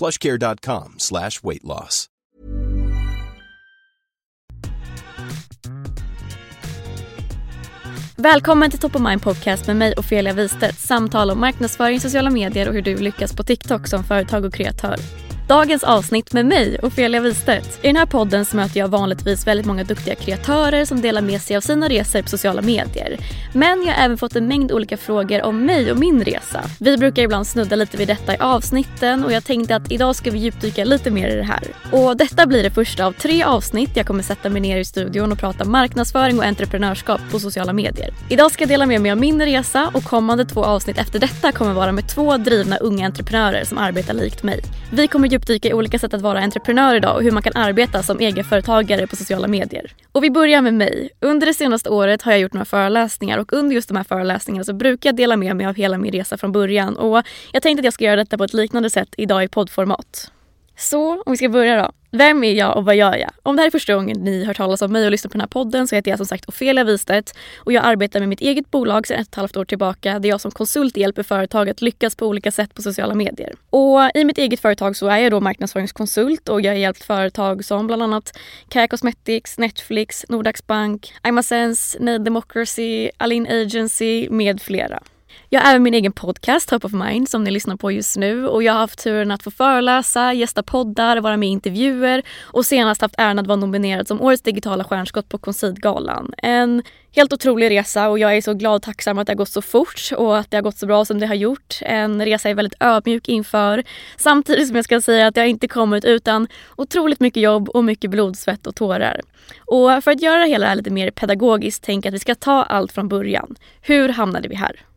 plushcare.com slash weight loss. Välkommen till Top of Mind Podcast med mig Ofelia Wistedt. Samtal om marknadsföring, sociala medier och hur du lyckas på TikTok som företag och kreatör. Dagens avsnitt med mig, Ofelia Wistedt. I den här podden så möter jag vanligtvis väldigt många duktiga kreatörer som delar med sig av sina resor på sociala medier. Men jag har även fått en mängd olika frågor om mig och min resa. Vi brukar ibland snudda lite vid detta i avsnitten och jag tänkte att idag ska vi djupdyka lite mer i det här. Och detta blir det första av tre avsnitt. Jag kommer sätta mig ner i studion och prata marknadsföring och entreprenörskap på sociala medier. Idag ska jag dela med mig av min resa och kommande två avsnitt efter detta kommer vara med två drivna unga entreprenörer som arbetar likt mig. Vi kommer djupdyka i olika sätt att vara entreprenör idag och hur man kan arbeta som egenföretagare på sociala medier. Och vi börjar med mig. Under det senaste året har jag gjort några föreläsningar och under just de här föreläsningarna så brukar jag dela med mig av hela min resa från början och jag tänkte att jag ska göra detta på ett liknande sätt idag i poddformat. Så om vi ska börja då. Vem är jag och vad gör jag? Om det här är första gången ni hör talas om mig och lyssnar på den här podden så heter jag som sagt Ofelia Wistedt och jag arbetar med mitt eget bolag sedan ett och ett halvt år tillbaka där jag som konsult hjälper företag att lyckas på olika sätt på sociala medier. Och i mitt eget företag så är jag då marknadsföringskonsult och jag har hjälpt företag som bland annat Kaja Cosmetics, Netflix, Nordax Bank, Imasense, Nade Democracy, Alin Agency med flera. Jag har även min egen podcast Top of Mind som ni lyssnar på just nu och jag har haft turen att få föreläsa, gästa poddar, vara med i intervjuer och senast haft äran att vara nominerad som Årets digitala stjärnskott på Conceed-galan. En helt otrolig resa och jag är så glad och tacksam att det har gått så fort och att det har gått så bra som det har gjort. En resa jag är väldigt ödmjuk inför. Samtidigt som jag ska säga att jag inte kommit utan otroligt mycket jobb och mycket blod, svett och tårar. Och för att göra det hela lite mer pedagogiskt tänker jag att vi ska ta allt från början. Hur hamnade vi här?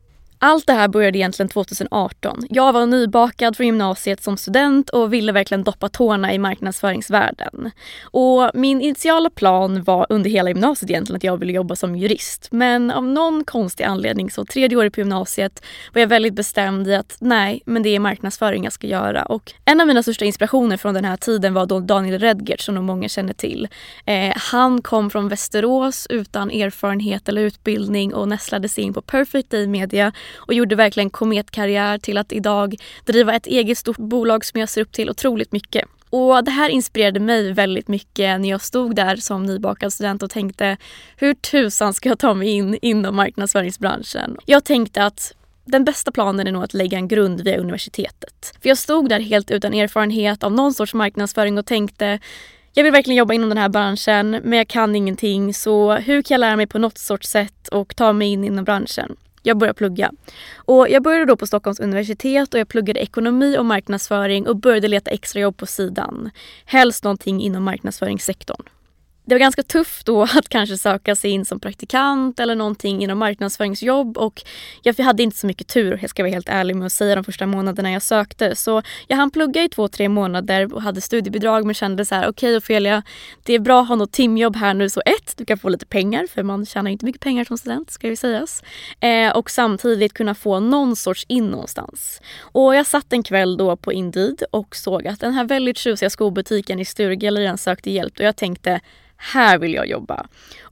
Allt det här började egentligen 2018. Jag var nybakad från gymnasiet som student och ville verkligen doppa tårna i marknadsföringsvärlden. Och min initiala plan var under hela gymnasiet egentligen att jag ville jobba som jurist. Men av någon konstig anledning så tredje året på gymnasiet var jag väldigt bestämd i att nej, men det är marknadsföring jag ska göra. Och en av mina största inspirationer från den här tiden var då Daniel Redgert som nog många känner till. Eh, han kom från Västerås utan erfarenhet eller utbildning och nästlade sig in på Perfect Day Media och gjorde verkligen kometkarriär till att idag driva ett eget stort bolag som jag ser upp till otroligt mycket. Och Det här inspirerade mig väldigt mycket när jag stod där som nybakad student och tänkte hur tusan ska jag ta mig in inom marknadsföringsbranschen? Jag tänkte att den bästa planen är nog att lägga en grund via universitetet. För jag stod där helt utan erfarenhet av någon sorts marknadsföring och tänkte jag vill verkligen jobba inom den här branschen men jag kan ingenting så hur kan jag lära mig på något sorts sätt och ta mig in inom branschen? Jag började plugga. Och jag började då på Stockholms universitet och jag pluggade ekonomi och marknadsföring och började leta extrajobb på sidan. Helst någonting inom marknadsföringssektorn det var ganska tufft då att kanske söka sig in som praktikant eller någonting inom marknadsföringsjobb och jag hade inte så mycket tur, jag ska vara helt ärlig med att säga de första månaderna jag sökte. Så jag hann plugga i två, tre månader och hade studiebidrag men kände så här, okej okay, Ophelia, det är bra att ha något timjobb här nu så ett, du kan få lite pengar för man tjänar inte mycket pengar som student ska ju sägas. Eh, och samtidigt kunna få någon sorts in någonstans. Och jag satt en kväll då på Indeed och såg att den här väldigt tjusiga skobutiken i Sturegallerian sökte hjälp och jag tänkte här vill jag jobba.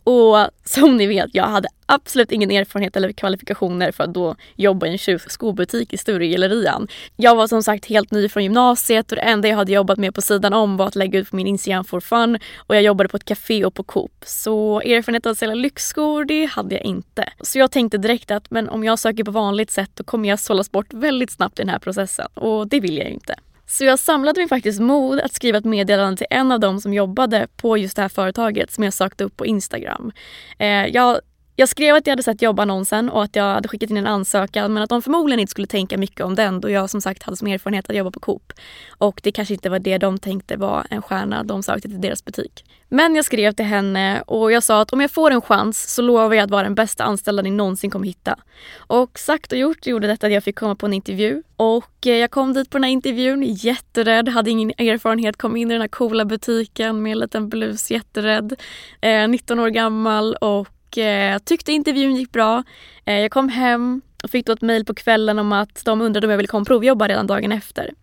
Och som ni vet, jag hade absolut ingen erfarenhet eller kvalifikationer för att då jobba i en skobutik i Sturegallerian. Jag var som sagt helt ny från gymnasiet och det enda jag hade jobbat med på sidan om var att lägga ut på min Instagram for fun och jag jobbade på ett café och på Coop. Så erfarenhet av att sälja lyxskor, det hade jag inte. Så jag tänkte direkt att men om jag söker på vanligt sätt då kommer jag sållas bort väldigt snabbt i den här processen och det vill jag ju inte. Så jag samlade mig faktiskt mod att skriva ett meddelande till en av dem som jobbade på just det här företaget som jag sökte upp på Instagram. Eh, jag jag skrev att jag hade sett jobbannonsen och att jag hade skickat in en ansökan men att de förmodligen inte skulle tänka mycket om den då jag som sagt hade som erfarenhet att jobba på Coop. Och det kanske inte var det de tänkte var en stjärna de sökte till deras butik. Men jag skrev till henne och jag sa att om jag får en chans så lovar jag att vara den bästa anställda ni någonsin kommer hitta. Och sagt och gjort gjorde detta att jag fick komma på en intervju. Och eh, jag kom dit på den här intervjun jätterädd, hade ingen erfarenhet, kom in i den här coola butiken med en liten blus, jätterädd. Eh, 19 år gammal och och eh, tyckte intervjun gick bra. Eh, jag kom hem och fick då ett mejl på kvällen om att de undrade om jag ville komma och provjobba redan dagen efter.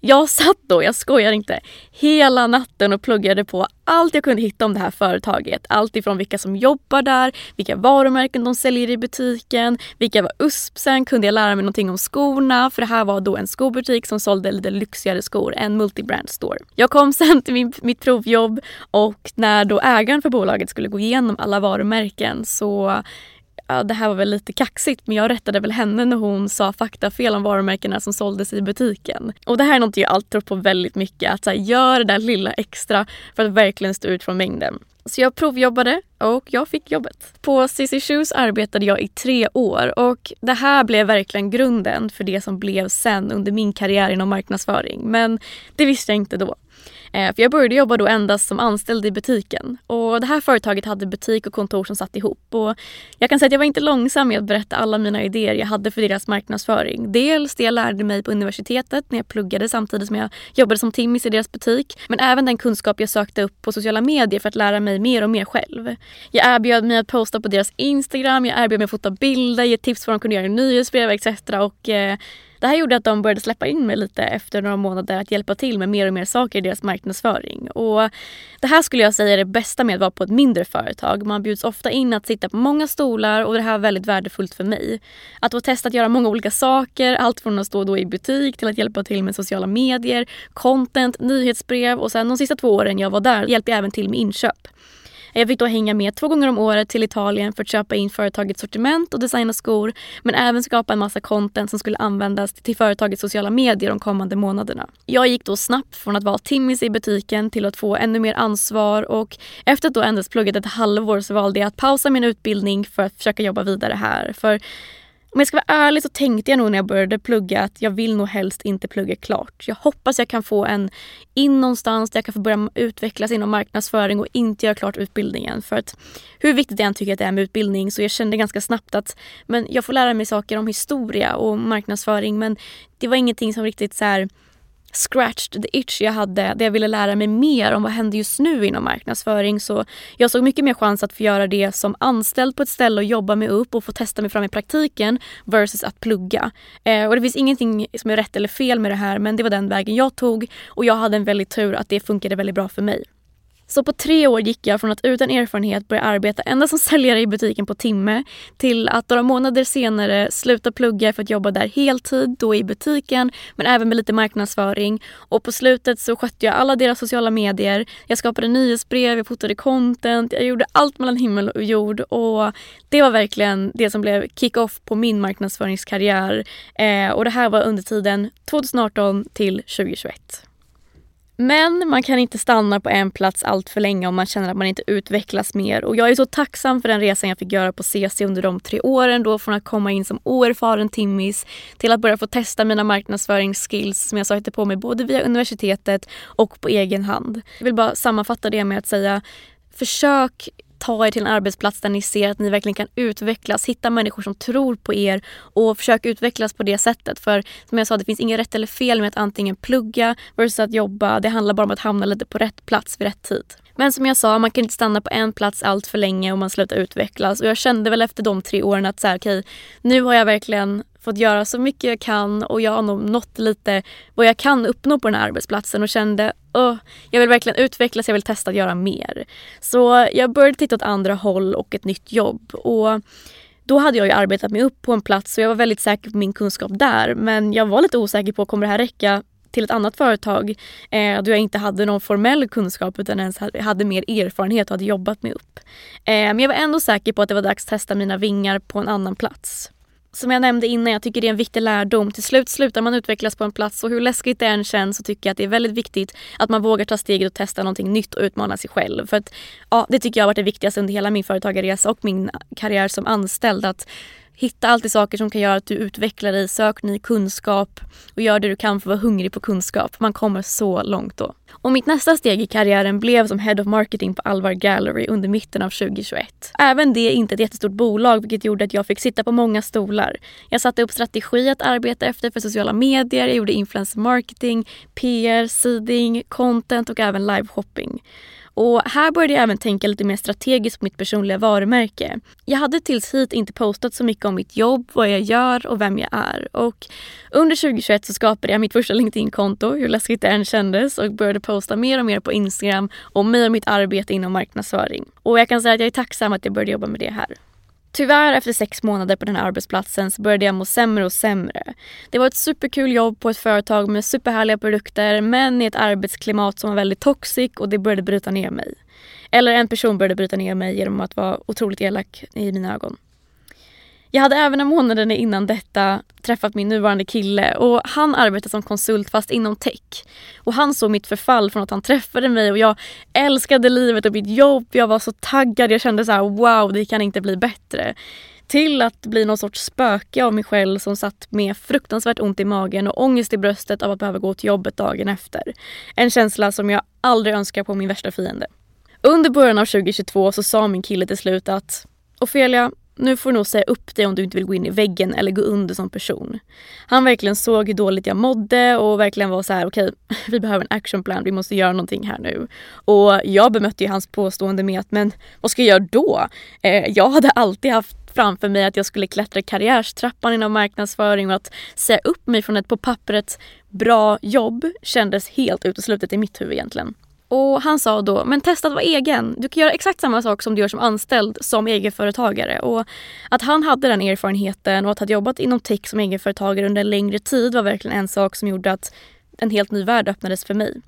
Jag satt då, jag skojar inte, hela natten och pluggade på allt jag kunde hitta om det här företaget. Allt ifrån vilka som jobbar där, vilka varumärken de säljer i butiken, vilka var USPsen, kunde jag lära mig någonting om skorna för det här var då en skobutik som sålde lite lyxigare skor, en multibrand store. Jag kom sen till min, mitt provjobb och när då ägaren för bolaget skulle gå igenom alla varumärken så ja, det här var väl lite kaxigt men jag rättade väl henne när hon sa faktafel om varumärkena som såldes i butiken. Och det här är något jag alltid tror på väldigt mycket, att så här, gör det där lilla extra för att verkligen stå ut från mängden. Så jag provjobbade och jag fick jobbet. På CC Shoes arbetade jag i tre år och det här blev verkligen grunden för det som blev sen under min karriär inom marknadsföring. Men det visste jag inte då. Eh, för jag började jobba då endast som anställd i butiken. Och det här företaget hade butik och kontor som satt ihop. Och jag kan säga att jag var inte långsam med att berätta alla mina idéer jag hade för deras marknadsföring. Dels det jag lärde mig på universitetet när jag pluggade samtidigt som jag jobbade som timmis i deras butik. Men även den kunskap jag sökte upp på sociala medier för att lära mig mer och mer själv. Jag erbjöd mig att posta på deras Instagram, jag erbjöd mig att fota bilder, ge tips på vad de kunde göra i nyhetsbrev etc. Och eh, det här gjorde att de började släppa in mig lite efter några månader att hjälpa till med mer och mer saker i deras marknadsföring. Och det här skulle jag säga är det bästa med att vara på ett mindre företag. Man bjuds ofta in att sitta på många stolar och det här är väldigt värdefullt för mig. Att få testa att göra många olika saker, allt från att stå då i butik till att hjälpa till med sociala medier, content, nyhetsbrev och sen de sista två åren jag var där hjälpte jag även till med inköp. Jag fick då hänga med två gånger om året till Italien för att köpa in företagets sortiment och designa skor men även skapa en massa content som skulle användas till företagets sociala medier de kommande månaderna. Jag gick då snabbt från att vara timmis i butiken till att få ännu mer ansvar och efter att då endast pluggat ett halvår så valde jag att pausa min utbildning för att försöka jobba vidare här. För om jag ska vara ärlig så tänkte jag nog när jag började plugga att jag vill nog helst inte plugga klart. Jag hoppas jag kan få en in någonstans där jag kan få börja utvecklas inom marknadsföring och inte göra klart utbildningen. För att hur viktigt jag än tycker att det är med utbildning så jag kände ganska snabbt att men jag får lära mig saker om historia och marknadsföring men det var ingenting som riktigt så här scratched the itch jag hade där jag ville lära mig mer om vad händer just nu inom marknadsföring. Så jag såg mycket mer chans att få göra det som anställd på ett ställe och jobba mig upp och få testa mig fram i praktiken versus att plugga. Eh, och det finns ingenting som är rätt eller fel med det här men det var den vägen jag tog och jag hade en väldigt tur att det funkade väldigt bra för mig. Så på tre år gick jag från att utan erfarenhet börja arbeta endast som säljare i butiken på timme till att några månader senare sluta plugga för att jobba där heltid, då i butiken men även med lite marknadsföring. Och på slutet så skötte jag alla deras sociala medier. Jag skapade nyhetsbrev, jag fotade content, jag gjorde allt mellan himmel och jord och det var verkligen det som blev kick-off på min marknadsföringskarriär. Eh, och det här var under tiden 2018 till 2021. Men man kan inte stanna på en plats allt för länge om man känner att man inte utvecklas mer. Och jag är så tacksam för den resan jag fick göra på CC under de tre åren. Då från att komma in som oerfaren timmis till att börja få testa mina marknadsföringsskills som jag sökte på mig både via universitetet och på egen hand. Jag vill bara sammanfatta det med att säga försök ta er till en arbetsplats där ni ser att ni verkligen kan utvecklas. Hitta människor som tror på er och försök utvecklas på det sättet. För som jag sa, det finns inget rätt eller fel med att antingen plugga versus att jobba. Det handlar bara om att hamna lite på rätt plats vid rätt tid. Men som jag sa, man kan inte stanna på en plats allt för länge och man slutar utvecklas. Och jag kände väl efter de tre åren att så här, okej, nu har jag verkligen fått göra så mycket jag kan och jag har nog nått lite vad jag kan uppnå på den här arbetsplatsen och kände oh, jag vill verkligen utvecklas, jag vill testa att göra mer. Så jag började titta åt andra håll och ett nytt jobb. Och då hade jag ju arbetat mig upp på en plats och jag var väldigt säker på min kunskap där. Men jag var lite osäker på kommer det här räcka till ett annat företag eh, då jag inte hade någon formell kunskap utan ens hade mer erfarenhet och hade jobbat mig upp. Eh, men jag var ändå säker på att det var dags att testa mina vingar på en annan plats. Som jag nämnde innan, jag tycker det är en viktig lärdom. Till slut slutar man utvecklas på en plats och hur läskigt det än känns så tycker jag att det är väldigt viktigt att man vågar ta steget och testa någonting nytt och utmana sig själv. För att, ja, det tycker jag har varit det viktigaste under hela min företagarresa och min karriär som anställd. Att Hitta alltid saker som kan göra att du utvecklar dig, sök ny kunskap och gör det du kan för att vara hungrig på kunskap. Man kommer så långt då. Och mitt nästa steg i karriären blev som Head of Marketing på Alvar Gallery under mitten av 2021. Även det är inte ett jättestort bolag vilket gjorde att jag fick sitta på många stolar. Jag satte upp strategi att arbeta efter för sociala medier, jag gjorde influencer marketing, PR, seeding, content och även liveshopping. Och här började jag även tänka lite mer strategiskt på mitt personliga varumärke. Jag hade tills hit inte postat så mycket om mitt jobb, vad jag gör och vem jag är. Och under 2021 så skapade jag mitt första LinkedIn-konto, hur läskigt det än kändes och började posta mer och mer på Instagram om mig och mitt arbete inom marknadsföring. Och jag kan säga att jag är tacksam att jag började jobba med det här. Tyvärr efter sex månader på den här arbetsplatsen så började jag må sämre och sämre. Det var ett superkul jobb på ett företag med superhärliga produkter men i ett arbetsklimat som var väldigt toxic och det började bryta ner mig. Eller en person började bryta ner mig genom att vara otroligt elak i mina ögon. Jag hade även en månad innan detta träffat min nuvarande kille och han arbetar som konsult fast inom tech. Och han såg mitt förfall från att han träffade mig och jag älskade livet och mitt jobb. Jag var så taggad, jag kände så här: wow det kan inte bli bättre. Till att bli någon sorts spöke av mig själv som satt med fruktansvärt ont i magen och ångest i bröstet av att behöva gå till jobbet dagen efter. En känsla som jag aldrig önskar på min värsta fiende. Under början av 2022 så sa min kille till slut att Ofelia, nu får du nog säga upp dig om du inte vill gå in i väggen eller gå under som person. Han verkligen såg hur dåligt jag mådde och verkligen var så här: okej, okay, vi behöver en actionplan, vi måste göra någonting här nu. Och jag bemötte ju hans påstående med att, men vad ska jag göra då? Eh, jag hade alltid haft framför mig att jag skulle klättra karriärstrappan inom marknadsföring och att säga upp mig från ett på pappret bra jobb kändes helt uteslutet i mitt huvud egentligen. Och han sa då, men testa att vara egen. Du kan göra exakt samma sak som du gör som anställd som egenföretagare. Och att han hade den erfarenheten och att ha jobbat inom tech som egenföretagare under en längre tid var verkligen en sak som gjorde att en helt ny värld öppnades för mig.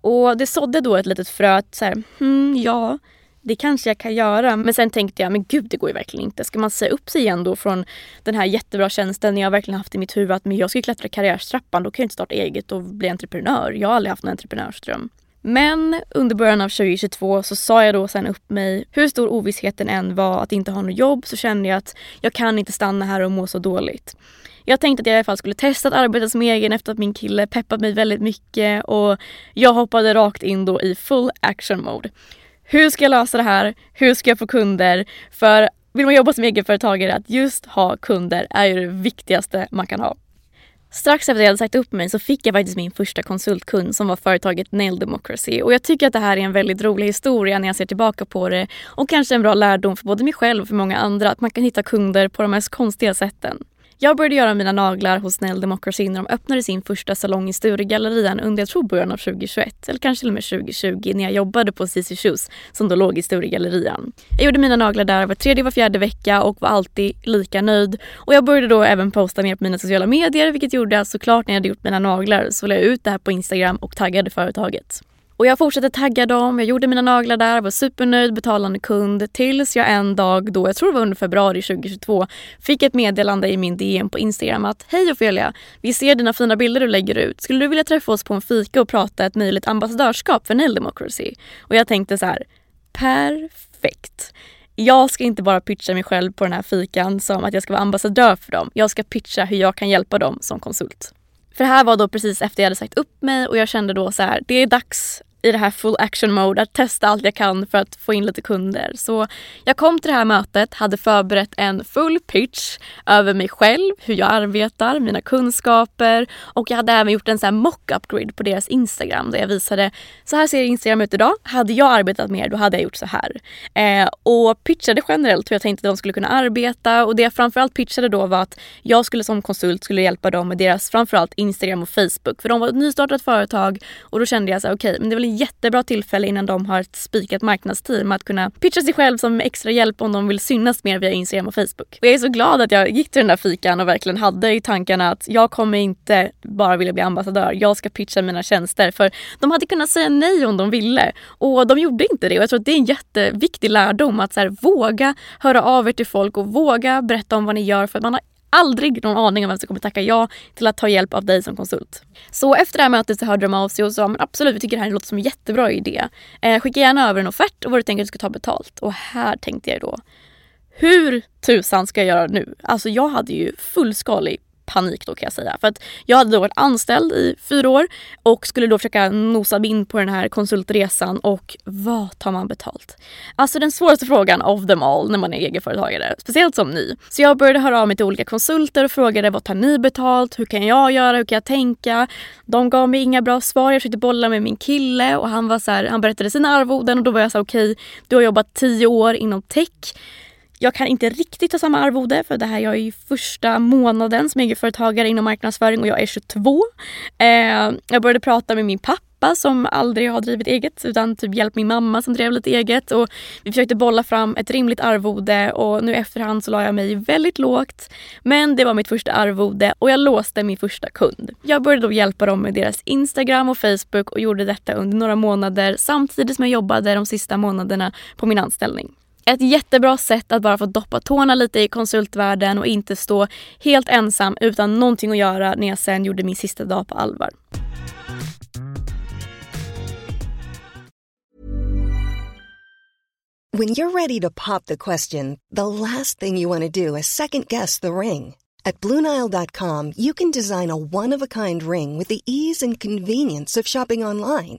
Och det sådde då ett litet frö att så här, hmm, ja, det kanske jag kan göra. Men sen tänkte jag, men gud det går ju verkligen inte. Ska man säga upp sig igen då från den här jättebra tjänsten jag verkligen haft i mitt huvud att men jag ska klättra karriärstrappan, då kan jag inte starta eget och bli entreprenör. Jag har aldrig haft en entreprenörsdröm. Men under början av 2022 så sa jag då sen upp mig. Hur stor ovissheten än var att inte ha något jobb så kände jag att jag kan inte stanna här och må så dåligt. Jag tänkte att jag i alla fall skulle testa att arbeta som egen efter att min kille peppat mig väldigt mycket och jag hoppade rakt in då i full action mode. Hur ska jag lösa det här? Hur ska jag få kunder? För vill man jobba som egenföretagare att just ha kunder är ju det viktigaste man kan ha. Strax efter att jag hade sagt upp mig så fick jag faktiskt min första konsultkund som var företaget Nail Democracy. Och jag tycker att det här är en väldigt rolig historia när jag ser tillbaka på det. Och kanske en bra lärdom för både mig själv och för många andra att man kan hitta kunder på de mest konstiga sätten. Jag började göra mina naglar hos Nail Democracy när de öppnade sin första salong i Sturegallerian under jag tror början av 2021 eller kanske till och med 2020 när jag jobbade på CC Shoes som då låg i Sturegallerian. Jag gjorde mina naglar där var tredje var fjärde vecka och var alltid lika nöjd. Och jag började då även posta mer på mina sociala medier vilket gjorde att såklart när jag hade gjort mina naglar så la jag ut det här på Instagram och taggade företaget. Och jag fortsatte tagga dem, jag gjorde mina naglar där, var supernöjd, betalande kund tills jag en dag då, jag tror det var under februari 2022, fick ett meddelande i min DM på Instagram att Hej Ofelia! Vi ser dina fina bilder du lägger ut. Skulle du vilja träffa oss på en fika och prata ett möjligt ambassadörskap för Nail Democracy? Och jag tänkte så här, perfekt! Jag ska inte bara pitcha mig själv på den här fikan som att jag ska vara ambassadör för dem. Jag ska pitcha hur jag kan hjälpa dem som konsult. För det här var då precis efter jag hade sagt upp mig och jag kände då så här, det är dags i det här full action mode, att testa allt jag kan för att få in lite kunder. Så jag kom till det här mötet, hade förberett en full pitch över mig själv, hur jag arbetar, mina kunskaper och jag hade även gjort en sån mock-up grid på deras Instagram där jag visade så här ser Instagram ut idag. Hade jag arbetat mer då hade jag gjort så här. Eh, och pitchade generellt hur jag tänkte att de skulle kunna arbeta och det jag framförallt pitchade då var att jag skulle som konsult skulle hjälpa dem med deras framförallt Instagram och Facebook för de var ett nystartat företag och då kände jag så här okej okay, men det är väl jättebra tillfälle innan de har ett spikat marknadsteam att kunna pitcha sig själv som extra hjälp om de vill synas mer via Instagram och Facebook. Och jag är så glad att jag gick till den där fikan och verkligen hade i tankarna att jag kommer inte bara vilja bli ambassadör, jag ska pitcha mina tjänster. För de hade kunnat säga nej om de ville. Och de gjorde inte det. Och jag tror att det är en jätteviktig lärdom att så här, våga höra av er till folk och våga berätta om vad ni gör. För att man har aldrig någon aning om vem som kommer tacka ja till att ta hjälp av dig som konsult. Så efter det här mötet så hörde de av sig och sa men absolut vi tycker det här låter som en jättebra idé. Eh, skicka gärna över en offert och vad du tänker att du ska ta betalt. Och här tänkte jag då hur tusan ska jag göra nu? Alltså jag hade ju fullskalig panik då kan jag säga. För att jag hade då varit anställd i fyra år och skulle då försöka nosa mig in på den här konsultresan och vad tar man betalt? Alltså den svåraste frågan of them all när man är egenföretagare, speciellt som ny. Så jag började höra av mig till olika konsulter och frågade vad tar ni betalt? Hur kan jag göra? Hur kan jag tänka? De gav mig inga bra svar. Jag försökte bolla med min kille och han var så här, han berättade sina arvoden och då var jag så okej, okay, du har jobbat tio år inom tech jag kan inte riktigt ta samma arvode för det här jag är ju första månaden som egenföretagare inom marknadsföring och jag är 22. Eh, jag började prata med min pappa som aldrig har drivit eget utan typ hjälpt min mamma som drev lite eget och vi försökte bolla fram ett rimligt arvode och nu efterhand så la jag mig väldigt lågt. Men det var mitt första arvode och jag låste min första kund. Jag började då hjälpa dem med deras Instagram och Facebook och gjorde detta under några månader samtidigt som jag jobbade de sista månaderna på min anställning. Ett jättebra sätt att bara få doppa tårna lite i konsultvärlden och inte stå helt ensam utan någonting att göra när jag sen gjorde min sista dag på allvar. When you're ready to pop the question, the last thing you want to do is second guess the ring. At BlueNile.com you can design a one-of-a-kind ring with the ease and convenience of shopping online.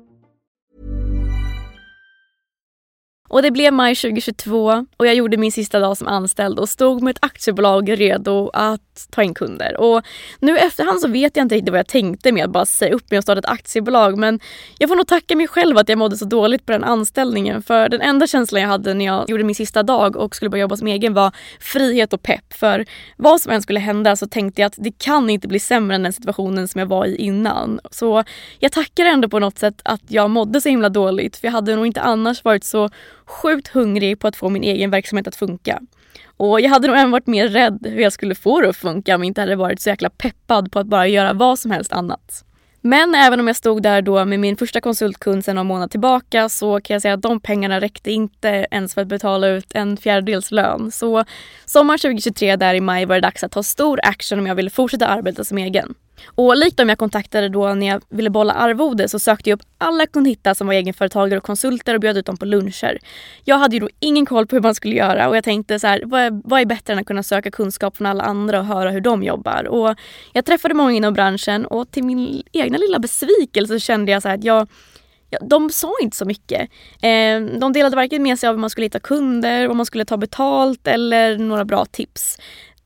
Och det blev maj 2022 och jag gjorde min sista dag som anställd och stod med ett aktiebolag redo att ta in kunder. Och nu i efterhand så vet jag inte riktigt vad jag tänkte med att bara säga upp mig och starta ett aktiebolag men jag får nog tacka mig själv att jag mådde så dåligt på den anställningen för den enda känslan jag hade när jag gjorde min sista dag och skulle börja jobba som egen var frihet och pepp. För vad som än skulle hända så tänkte jag att det kan inte bli sämre än den situationen som jag var i innan. Så jag tackar ändå på något sätt att jag mådde så himla dåligt för jag hade nog inte annars varit så sjukt hungrig på att få min egen verksamhet att funka. Och jag hade nog även varit mer rädd hur jag skulle få det att funka om jag inte hade varit så jäkla peppad på att bara göra vad som helst annat. Men även om jag stod där då med min första konsultkund sedan någon månad tillbaka så kan jag säga att de pengarna räckte inte ens för att betala ut en fjärdedels lön. Så sommar 2023 där i maj var det dags att ta stor action om jag ville fortsätta arbeta som egen. Och likt dem jag kontaktade då när jag ville bolla arvode så sökte jag upp alla jag kunde hitta som var egenföretagare och konsulter och bjöd ut dem på luncher. Jag hade ju då ingen koll på hur man skulle göra och jag tänkte så här, vad är, vad är bättre än att kunna söka kunskap från alla andra och höra hur de jobbar. Och jag träffade många inom branschen och till min egna lilla besvikelse kände jag så att jag Ja, de sa inte så mycket. Eh, de delade varken med sig av hur man skulle hitta kunder, vad man skulle ta betalt eller några bra tips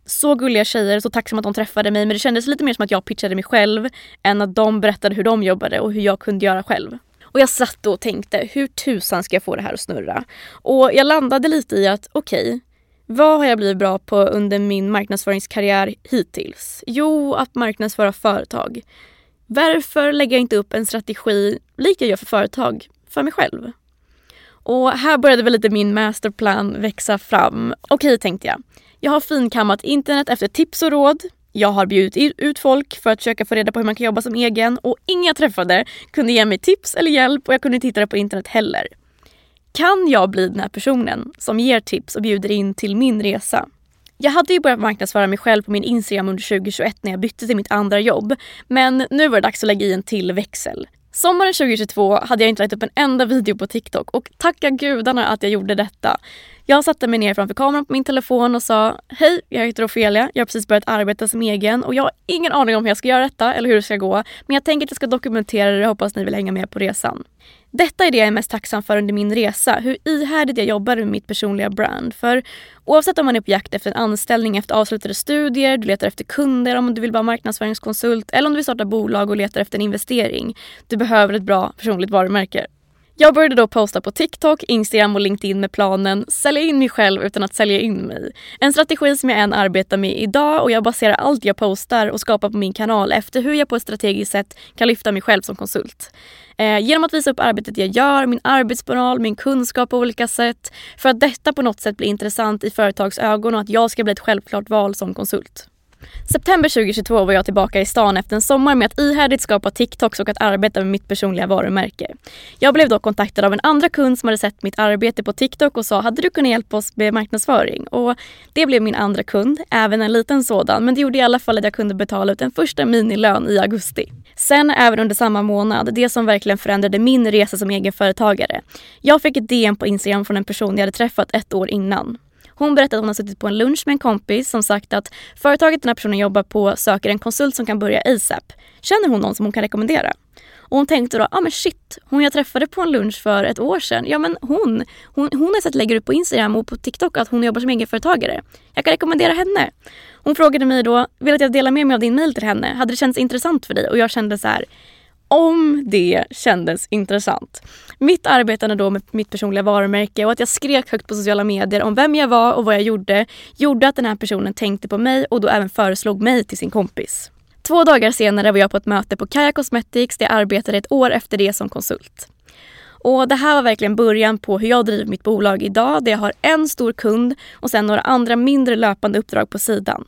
så gulliga tjejer, så tacksam att de träffade mig men det kändes lite mer som att jag pitchade mig själv än att de berättade hur de jobbade och hur jag kunde göra själv. Och jag satt och tänkte, hur tusan ska jag få det här att snurra? Och jag landade lite i att okej, okay, vad har jag blivit bra på under min marknadsföringskarriär hittills? Jo, att marknadsföra företag. Varför lägger jag inte upp en strategi lik jag gör för företag för mig själv? Och här började väl lite min masterplan växa fram. Okej, tänkte jag. Jag har finkammat internet efter tips och råd. Jag har bjudit ut folk för att försöka få reda på hur man kan jobba som egen och inga träffade kunde ge mig tips eller hjälp och jag kunde inte hitta det på internet heller. Kan jag bli den här personen som ger tips och bjuder in till min resa? Jag hade ju börjat marknadsföra mig själv på min Instagram under 2021 när jag bytte till mitt andra jobb. Men nu var det dags att lägga i en till växel. Sommaren 2022 hade jag inte lagt upp en enda video på TikTok och tacka gudarna att jag gjorde detta. Jag satte mig ner framför kameran på min telefon och sa Hej, jag heter Ofelia. Jag har precis börjat arbeta som egen och jag har ingen aning om hur jag ska göra detta eller hur det ska gå. Men jag tänker att jag ska dokumentera det och hoppas ni vill hänga med på resan. Detta är det jag är mest tacksam för under min resa, hur ihärdigt jag jobbar med mitt personliga brand. För oavsett om man är på jakt efter en anställning efter avslutade studier, du letar efter kunder om du vill vara marknadsföringskonsult eller om du vill starta bolag och letar efter en investering. Du behöver ett bra personligt varumärke. Jag började då posta på TikTok, Instagram och LinkedIn med planen sälja in mig själv utan att sälja in mig. En strategi som jag än arbetar med idag och jag baserar allt jag postar och skapar på min kanal efter hur jag på ett strategiskt sätt kan lyfta mig själv som konsult. Eh, genom att visa upp arbetet jag gör, min arbetsmoral, min kunskap på olika sätt för att detta på något sätt blir intressant i företags ögon och att jag ska bli ett självklart val som konsult. September 2022 var jag tillbaka i stan efter en sommar med att ihärdigt skapa TikToks och att arbeta med mitt personliga varumärke. Jag blev då kontaktad av en andra kund som hade sett mitt arbete på TikTok och sa hade du kunnat hjälpa oss med marknadsföring? Och det blev min andra kund, även en liten sådan, men det gjorde i alla fall att jag kunde betala ut en första minilön i augusti. Sen även under samma månad, det som verkligen förändrade min resa som egenföretagare. Jag fick ett DM på Instagram från en person jag hade träffat ett år innan. Hon berättade att hon har suttit på en lunch med en kompis som sagt att företaget den här personen jobbar på söker en konsult som kan börja ASAP. Känner hon någon som hon kan rekommendera? Och hon tänkte då, ja ah, men shit, hon jag träffade på en lunch för ett år sedan, ja men hon, hon, hon har sett lägger ut på Instagram och på TikTok att hon jobbar som egenföretagare. Jag kan rekommendera henne. Hon frågade mig då, vill att jag delar med mig av din mail till henne? Hade det känts intressant för dig? Och jag kände så här, om det kändes intressant. Mitt arbetande då med mitt personliga varumärke och att jag skrek högt på sociala medier om vem jag var och vad jag gjorde gjorde att den här personen tänkte på mig och då även föreslog mig till sin kompis. Två dagar senare var jag på ett möte på Kaja Cosmetics där jag arbetade ett år efter det som konsult. Och Det här var verkligen början på hur jag driver mitt bolag idag där jag har en stor kund och sen några andra mindre löpande uppdrag på sidan.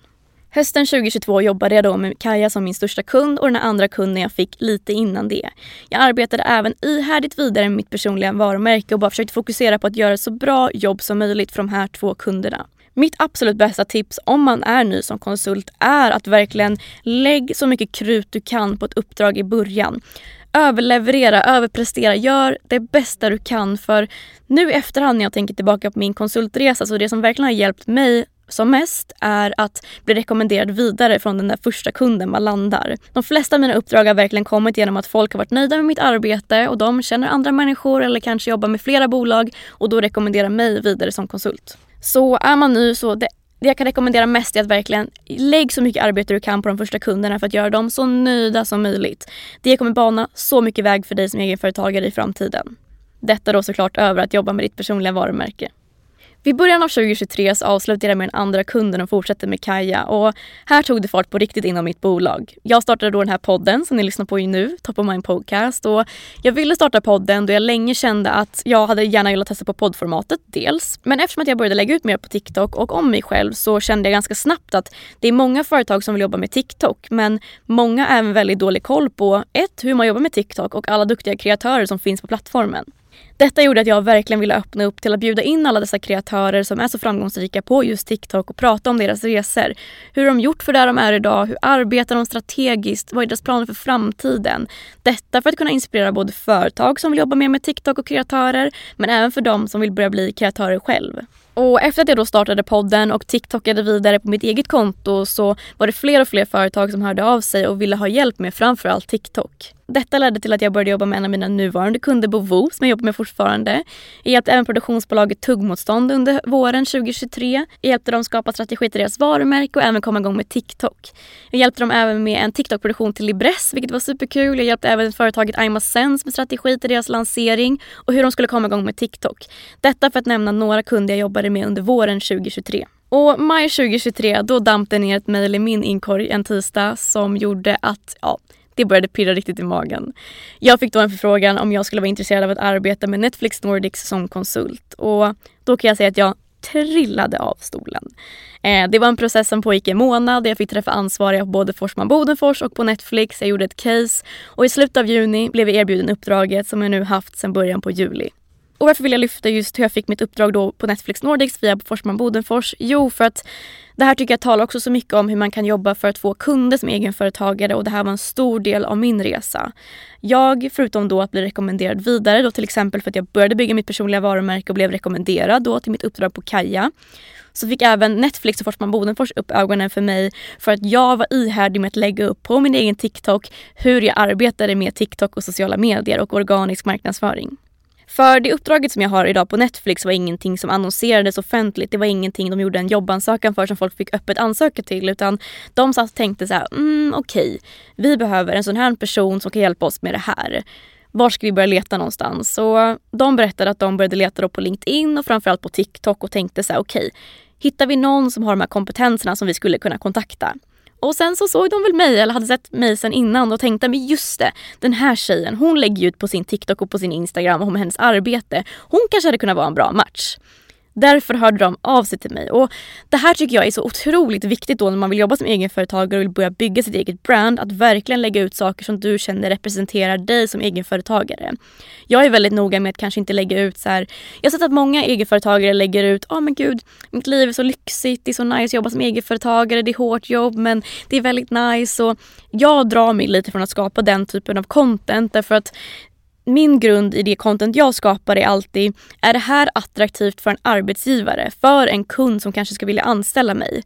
Hösten 2022 jobbade jag då med Kaja som min största kund och den andra kunden jag fick lite innan det. Jag arbetade även ihärdigt vidare med mitt personliga varumärke och bara försökte fokusera på att göra ett så bra jobb som möjligt för de här två kunderna. Mitt absolut bästa tips om man är ny som konsult är att verkligen lägg så mycket krut du kan på ett uppdrag i början. Överleverera, överprestera, gör det bästa du kan för nu i efterhand när jag tänker tillbaka på min konsultresa så det som verkligen har hjälpt mig som mest är att bli rekommenderad vidare från den där första kunden man landar. De flesta av mina uppdrag har verkligen kommit genom att folk har varit nöjda med mitt arbete och de känner andra människor eller kanske jobbar med flera bolag och då rekommenderar mig vidare som konsult. Så är man ny så det det jag kan rekommendera mest är att verkligen lägg så mycket arbete du kan på de första kunderna för att göra dem så nöjda som möjligt. Det kommer bana så mycket väg för dig som egenföretagare i framtiden. Detta då såklart över att jobba med ditt personliga varumärke. Vid början av 2023 så avslutade jag med den andra kunden och fortsatte med Kaja och här tog det fart på riktigt inom mitt bolag. Jag startade då den här podden som ni lyssnar på nu, Top of Mind Podcast och jag ville starta podden då jag länge kände att jag hade gärna velat testa på poddformatet dels. Men eftersom att jag började lägga ut mer på TikTok och om mig själv så kände jag ganska snabbt att det är många företag som vill jobba med TikTok men många har även väldigt dålig koll på ett, hur man jobbar med TikTok och alla duktiga kreatörer som finns på plattformen. Detta gjorde att jag verkligen ville öppna upp till att bjuda in alla dessa kreatörer som är så framgångsrika på just TikTok och prata om deras resor. Hur de gjort för där de är idag, hur arbetar de strategiskt, vad är deras planer för framtiden? Detta för att kunna inspirera både företag som vill jobba mer med TikTok och kreatörer men även för de som vill börja bli kreatörer själv. Och efter att jag då startade podden och TikTokade vidare på mitt eget konto så var det fler och fler företag som hörde av sig och ville ha hjälp med framförallt TikTok. Detta ledde till att jag började jobba med en av mina nuvarande kunder, Bovo, som jag jobbar med fortfarande. Jag hjälpte även produktionsbolaget Tuggmotstånd under våren 2023. Jag hjälpte dem skapa strategi till deras varumärke och även komma igång med TikTok. Jag hjälpte dem även med en TikTok-produktion till Libress, vilket var superkul. Jag hjälpte även företaget ImaSense med strategi till deras lansering och hur de skulle komma igång med TikTok. Detta för att nämna några kunder jag jobbade med under våren 2023. Och maj 2023 då damp det ner ett mejl i min inkorg en tisdag som gjorde att ja, det började pirra riktigt i magen. Jag fick då en förfrågan om jag skulle vara intresserad av att arbeta med Netflix Nordics som konsult och då kan jag säga att jag trillade av stolen. Eh, det var en process som pågick i en månad. Jag fick träffa ansvariga på både Forsman Bodenfors och på Netflix. Jag gjorde ett case och i slutet av juni blev jag erbjuden uppdraget som jag nu haft sedan början på juli. Och varför vill jag lyfta just hur jag fick mitt uppdrag då på Netflix Nordics via Forsman Bodenfors? Jo, för att det här tycker jag talar också så mycket om hur man kan jobba för att få kunder som egenföretagare och det här var en stor del av min resa. Jag, förutom då att bli rekommenderad vidare, då till exempel för att jag började bygga mitt personliga varumärke och blev rekommenderad då till mitt uppdrag på Kaja, så fick även Netflix och Forsman Bodenfors upp ögonen för mig för att jag var ihärdig med att lägga upp på min egen TikTok hur jag arbetade med TikTok och sociala medier och organisk marknadsföring. För det uppdraget som jag har idag på Netflix var ingenting som annonserades offentligt. Det var ingenting de gjorde en jobbansökan för som folk fick öppet ansöka till. Utan de satt och tänkte så här, mm, okej, okay, vi behöver en sån här person som kan hjälpa oss med det här. Var ska vi börja leta någonstans? Och de berättade att de började leta på LinkedIn och framförallt på TikTok och tänkte så här, okej, okay, hittar vi någon som har de här kompetenserna som vi skulle kunna kontakta? Och sen så såg de väl mig, eller hade sett mig sen innan och tänkte men just det, den här tjejen hon lägger ut på sin TikTok och på sin Instagram om hennes arbete. Hon kanske hade kunnat vara en bra match. Därför hörde de av sig till mig. Och Det här tycker jag är så otroligt viktigt då när man vill jobba som egenföretagare och vill börja bygga sitt eget brand. Att verkligen lägga ut saker som du känner representerar dig som egenföretagare. Jag är väldigt noga med att kanske inte lägga ut så här. Jag har sett att många egenföretagare lägger ut, ja oh, men gud, mitt liv är så lyxigt, det är så nice att jobba som egenföretagare, det är hårt jobb men det är väldigt nice. Och jag drar mig lite från att skapa den typen av content därför att min grund i det content jag skapar är alltid, är det här attraktivt för en arbetsgivare? För en kund som kanske ska vilja anställa mig?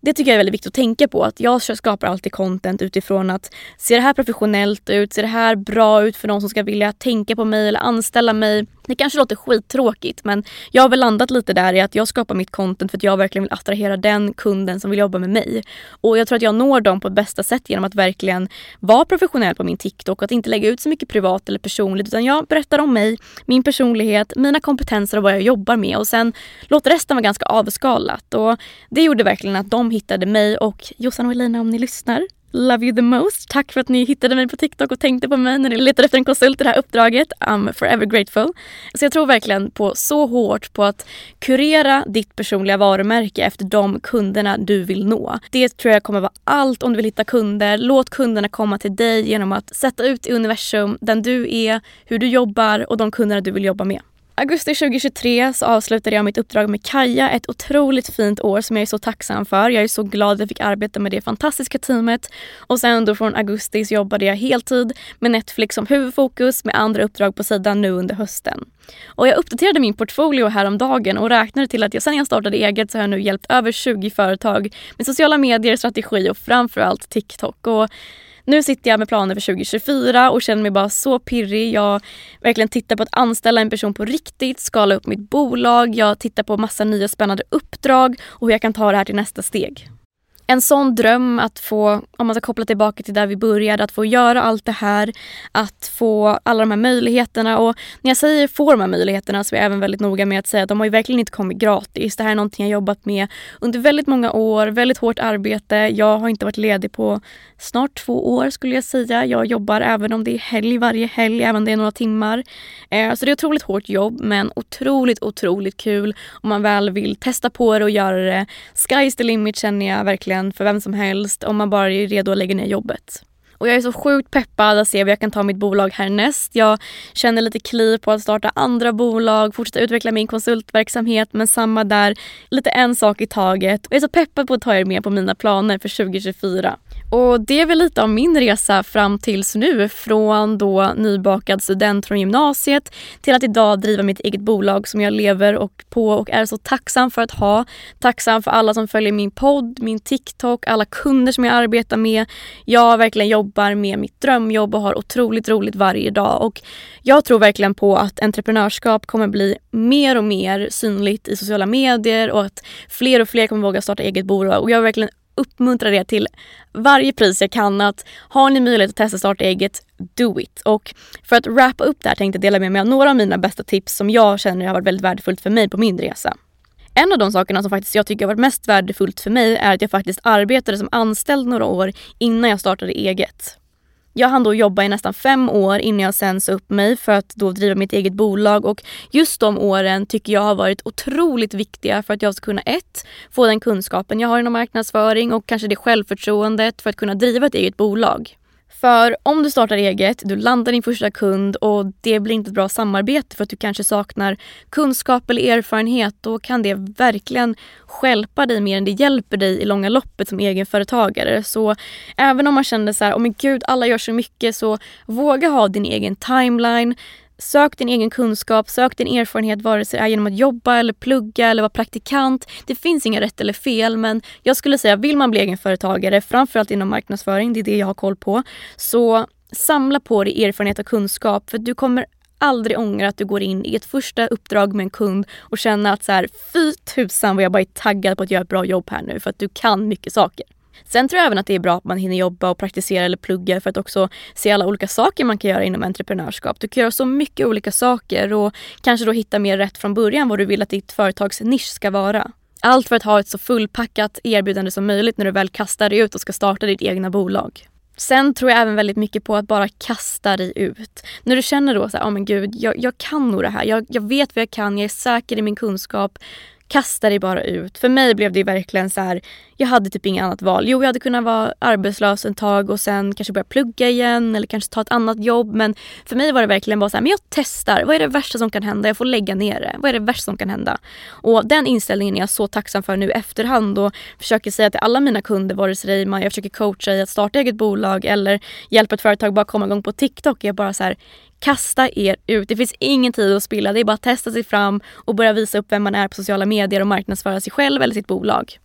Det tycker jag är väldigt viktigt att tänka på. Att jag skapar alltid content utifrån att ser det här professionellt ut? Ser det här bra ut för någon som ska vilja tänka på mig eller anställa mig? Det kanske låter skittråkigt men jag har väl landat lite där i att jag skapar mitt content för att jag verkligen vill attrahera den kunden som vill jobba med mig. Och jag tror att jag når dem på bästa sätt genom att verkligen vara professionell på min TikTok och att inte lägga ut så mycket privat eller personligt utan jag berättar om mig, min personlighet, mina kompetenser och vad jag jobbar med och sen låter resten vara ganska avskalat. Och det gjorde verkligen att de hittade mig och Jossan och Elina om ni lyssnar Love you the most. Tack för att ni hittade mig på TikTok och tänkte på mig när ni letade efter en konsult i det här uppdraget. I'm forever grateful. Så jag tror verkligen på så hårt på att kurera ditt personliga varumärke efter de kunderna du vill nå. Det tror jag kommer vara allt om du vill hitta kunder. Låt kunderna komma till dig genom att sätta ut i universum den du är, hur du jobbar och de kunderna du vill jobba med. Augusti 2023 så avslutade jag mitt uppdrag med Kaja. Ett otroligt fint år som jag är så tacksam för. Jag är så glad att jag fick arbeta med det fantastiska teamet. Och sen då från augusti så jobbade jag heltid med Netflix som huvudfokus med andra uppdrag på sidan nu under hösten. Och jag uppdaterade min portfolio häromdagen och räknade till att jag sen jag startade eget så har jag nu hjälpt över 20 företag med sociala medier, strategi och framförallt TikTok. Och nu sitter jag med planer för 2024 och känner mig bara så pirrig. Jag verkligen tittar på att anställa en person på riktigt, skala upp mitt bolag, jag tittar på massa nya spännande uppdrag och hur jag kan ta det här till nästa steg en sån dröm att få, om man ska koppla tillbaka till där vi började, att få göra allt det här, att få alla de här möjligheterna och när jag säger få de här möjligheterna så är jag även väldigt noga med att säga att de har ju verkligen inte kommit gratis. Det här är någonting jag jobbat med under väldigt många år, väldigt hårt arbete. Jag har inte varit ledig på snart två år skulle jag säga. Jag jobbar även om det är helg varje helg, även om det är några timmar. Eh, så det är otroligt hårt jobb men otroligt, otroligt kul om man väl vill testa på det och göra det. Sky's the limit känner jag verkligen verkligen för vem som helst om man bara är redo att lägga ner jobbet. Och jag är så sjukt peppad att se vad jag kan ta mitt bolag härnäst. Jag känner lite kliv på att starta andra bolag, fortsätta utveckla min konsultverksamhet men samma där, lite en sak i taget. Och jag är så peppad på att ta er med på mina planer för 2024. Och det är väl lite av min resa fram tills nu. Från då nybakad student från gymnasiet till att idag driva mitt eget bolag som jag lever och på och är så tacksam för att ha. Tacksam för alla som följer min podd, min TikTok, alla kunder som jag arbetar med. Jag verkligen jobbar med mitt drömjobb och har otroligt roligt varje dag. Och jag tror verkligen på att entreprenörskap kommer bli mer och mer synligt i sociala medier och att fler och fler kommer våga starta eget bolag. Och jag verkligen uppmuntra er till varje pris jag kan att har ni möjlighet att testa starta eget, do it. Och för att wrappa upp det här tänkte jag dela med mig av några av mina bästa tips som jag känner har varit väldigt värdefullt för mig på min resa. En av de sakerna som faktiskt jag tycker har varit mest värdefullt för mig är att jag faktiskt arbetade som anställd några år innan jag startade eget. Jag hann då jobba i nästan fem år innan jag sen sa upp mig för att då driva mitt eget bolag och just de åren tycker jag har varit otroligt viktiga för att jag ska kunna ett, få den kunskapen jag har inom marknadsföring och kanske det självförtroendet för att kunna driva ett eget bolag. För om du startar eget, du landar din första kund och det blir inte ett bra samarbete för att du kanske saknar kunskap eller erfarenhet, då kan det verkligen skälpa dig mer än det hjälper dig i långa loppet som egenföretagare. Så även om man känner så här, oh men gud alla gör så mycket, så våga ha din egen timeline. Sök din egen kunskap, sök din erfarenhet vare sig det är genom att jobba eller plugga eller vara praktikant. Det finns inga rätt eller fel men jag skulle säga vill man bli egenföretagare, framförallt inom marknadsföring, det är det jag har koll på, så samla på dig erfarenhet och kunskap för du kommer aldrig ångra att du går in i ett första uppdrag med en kund och känner att så här, fy tusan vad jag bara är taggad på att göra ett bra jobb här nu för att du kan mycket saker. Sen tror jag även att det är bra att man hinner jobba och praktisera eller plugga för att också se alla olika saker man kan göra inom entreprenörskap. Du kan göra så mycket olika saker och kanske då hitta mer rätt från början vad du vill att ditt företags nisch ska vara. Allt för att ha ett så fullpackat erbjudande som möjligt när du väl kastar dig ut och ska starta ditt egna bolag. Sen tror jag även väldigt mycket på att bara kasta dig ut. När du känner då så här, oh men gud, jag, jag kan nog det här. Jag, jag vet vad jag kan, jag är säker i min kunskap kasta dig bara ut. För mig blev det verkligen så här, jag hade typ inget annat val. Jo, jag hade kunnat vara arbetslös ett tag och sen kanske börja plugga igen eller kanske ta ett annat jobb. Men för mig var det verkligen bara så här, men jag testar. Vad är det värsta som kan hända? Jag får lägga ner det. Vad är det värsta som kan hända? Och den inställningen är jag så tacksam för nu i efterhand och försöker säga till alla mina kunder, vare sig jag försöker coacha i att starta eget bolag eller hjälpa ett företag bara komma igång på TikTok. Jag bara så här, Kasta er ut. Det finns ingen tid att spilla. Det är bara att testa sig fram och börja visa upp vem man är på sociala medier och marknadsföra sig själv eller sitt bolag.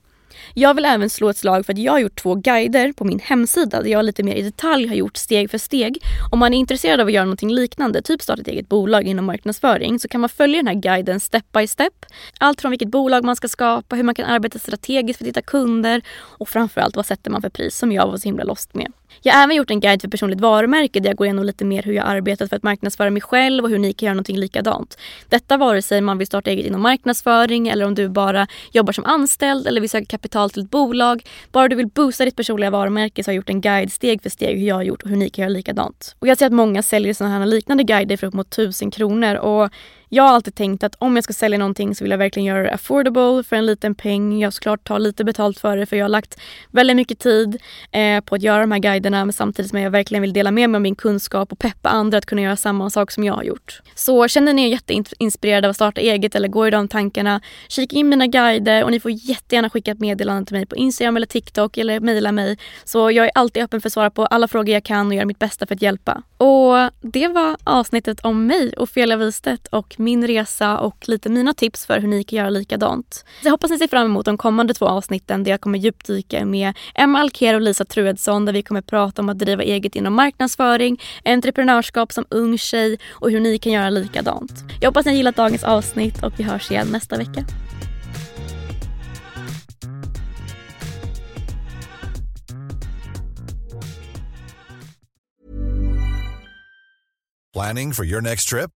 Jag vill även slå ett slag för att jag har gjort två guider på min hemsida där jag lite mer i detalj har gjort steg för steg. Om man är intresserad av att göra någonting liknande, typ starta ett eget bolag inom marknadsföring, så kan man följa den här guiden step by step. Allt från vilket bolag man ska skapa, hur man kan arbeta strategiskt för att hitta kunder och framförallt vad sätter man för pris som jag var så himla lost med. Jag har även gjort en guide för personligt varumärke där jag går igenom lite mer hur jag arbetat för att marknadsföra mig själv och hur ni kan göra någonting likadant. Detta vare sig man vill starta eget inom marknadsföring eller om du bara jobbar som anställd eller vill söka kapital till ett bolag. Bara du vill boosta ditt personliga varumärke så har jag gjort en guide steg för steg hur jag har gjort och hur ni kan göra likadant. Och jag ser att många säljer sådana här liknande guider för upp mot 1000 kronor och jag har alltid tänkt att om jag ska sälja någonting så vill jag verkligen göra det affordable för en liten peng. Jag såklart ta lite betalt för det för jag har lagt väldigt mycket tid eh, på att göra de här guiderna men samtidigt som jag verkligen vill dela med mig av min kunskap och peppa andra att kunna göra samma sak som jag har gjort. Så känner ni er jätteinspirerade av att starta eget eller går i de tankarna, kika in mina guider och ni får jättegärna skicka ett meddelande till mig på Instagram eller TikTok eller mejla mig. Så jag är alltid öppen för att svara på alla frågor jag kan och göra mitt bästa för att hjälpa. Och det var avsnittet om mig, Ofelia Wistedt och min resa och lite mina tips för hur ni kan göra likadant. Så jag hoppas ni ser fram emot de kommande två avsnitten där jag kommer djupdyka med Emma Alker och Lisa Truedsson där vi kommer prata om att driva eget inom marknadsföring, entreprenörskap som ung tjej och hur ni kan göra likadant. Jag hoppas ni har gillat dagens avsnitt och vi hörs igen nästa vecka. Planning for your next trip?